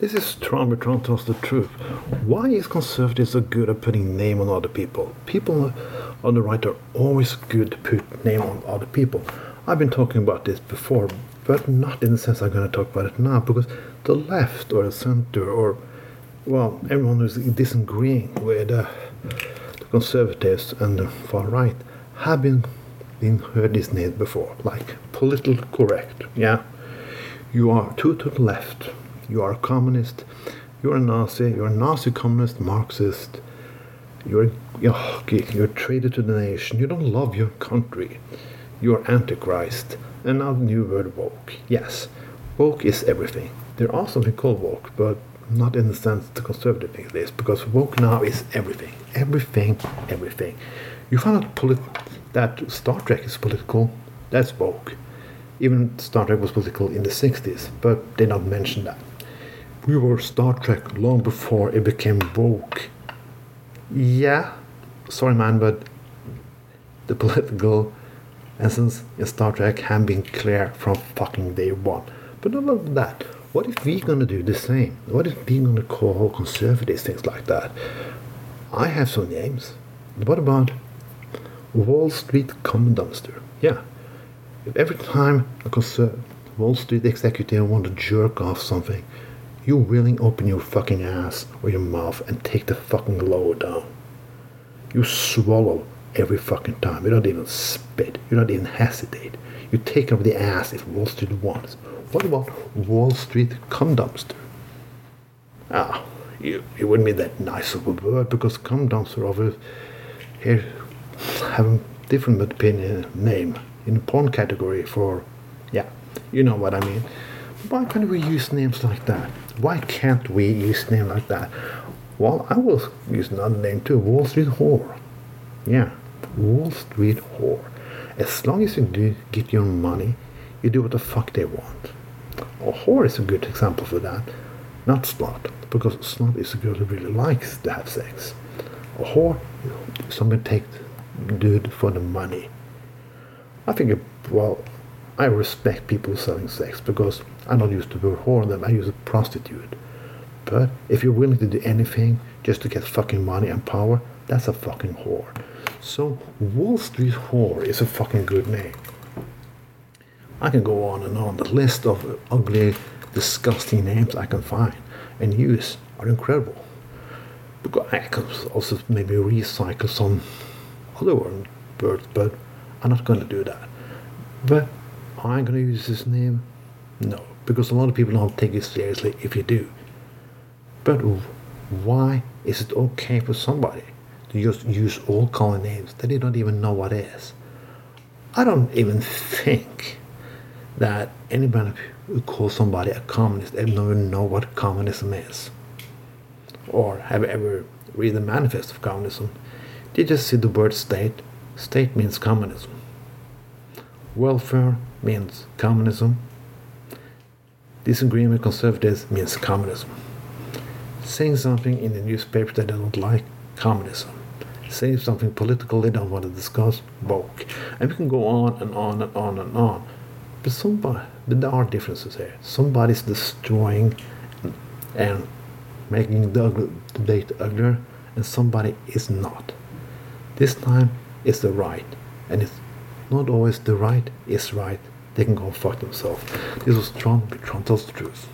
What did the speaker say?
This is Trump trying to tell us the truth. Why is conservatives so good at putting name on other people? People on the right are always good to put name on other people. I've been talking about this before, but not in the sense I'm going to talk about it now, because the left or the center or, well, everyone who's disagreeing with uh, the conservatives and the far right have been, been heard this name before, like political correct, yeah? You are too to the left you are a communist, you're a Nazi, you're a Nazi communist, Marxist, you're, oh, you're a traitor to the nation, you don't love your country, you're Antichrist, and now the new word woke. Yes, woke is everything. There are something called woke, but not in the sense the conservative think it is, because woke now is everything. Everything, everything. You find out polit- that Star Trek is political, that's woke. Even Star Trek was political in the 60s, but they don't mention that we were Star Trek long before it became woke. Yeah, sorry man, but the political essence in Star Trek have been clear from fucking day one. But not only that, what if we're gonna do the same? What if we're gonna call conservatives things like that? I have some names. What about Wall Street Common Dumpster? Yeah. If every time a conser- Wall Street executive want to jerk off something, you willing open your fucking ass or your mouth and take the fucking lower down. You swallow every fucking time. You don't even spit. You don't even hesitate. You take up the ass if Wall Street wants. What about Wall Street cum dumpster? Ah, you, it wouldn't be that nice of a word because cum dumpster over here have a different opinion name in the porn category for, yeah, you know what I mean. Why can't we use names like that? Why can't we use a name like that? Well, I will use another name too Wall Street Whore. Yeah, Wall Street Whore. As long as you do get your money, you do what the fuck they want. A whore is a good example for that. Not slut, because slut is a girl who really likes to have sex. A whore, somebody take dude for the money. I think, well, I respect people selling sex because I don't use the word whore them, I use a prostitute. But if you're willing to do anything just to get fucking money and power, that's a fucking whore. So Wall Street whore is a fucking good name. I can go on and on. The list of ugly, disgusting names I can find and use are incredible. Because I can also maybe recycle some other words, but I'm not going to do that. But I'm going to use this name? No, because a lot of people don't take it seriously if you do. But why is it okay for somebody to just use all common names that they don't even know what is? I don't even think that anybody who calls somebody a communist they don't even know what communism is. Or have ever read the manifest of communism. They just see the word state. State means communism. Welfare means communism. Disagreeing with conservatives means communism. Saying something in the newspaper that they don't like, communism. Saying something political they don't want to discuss, woke. And we can go on and on and on and on. But somebody, but there are differences here. Somebody's destroying and making the debate uglier, and somebody is not. This time it's the right, and it's not always the right is right. They can go fuck themselves. This was Trump, Trump tells the truth.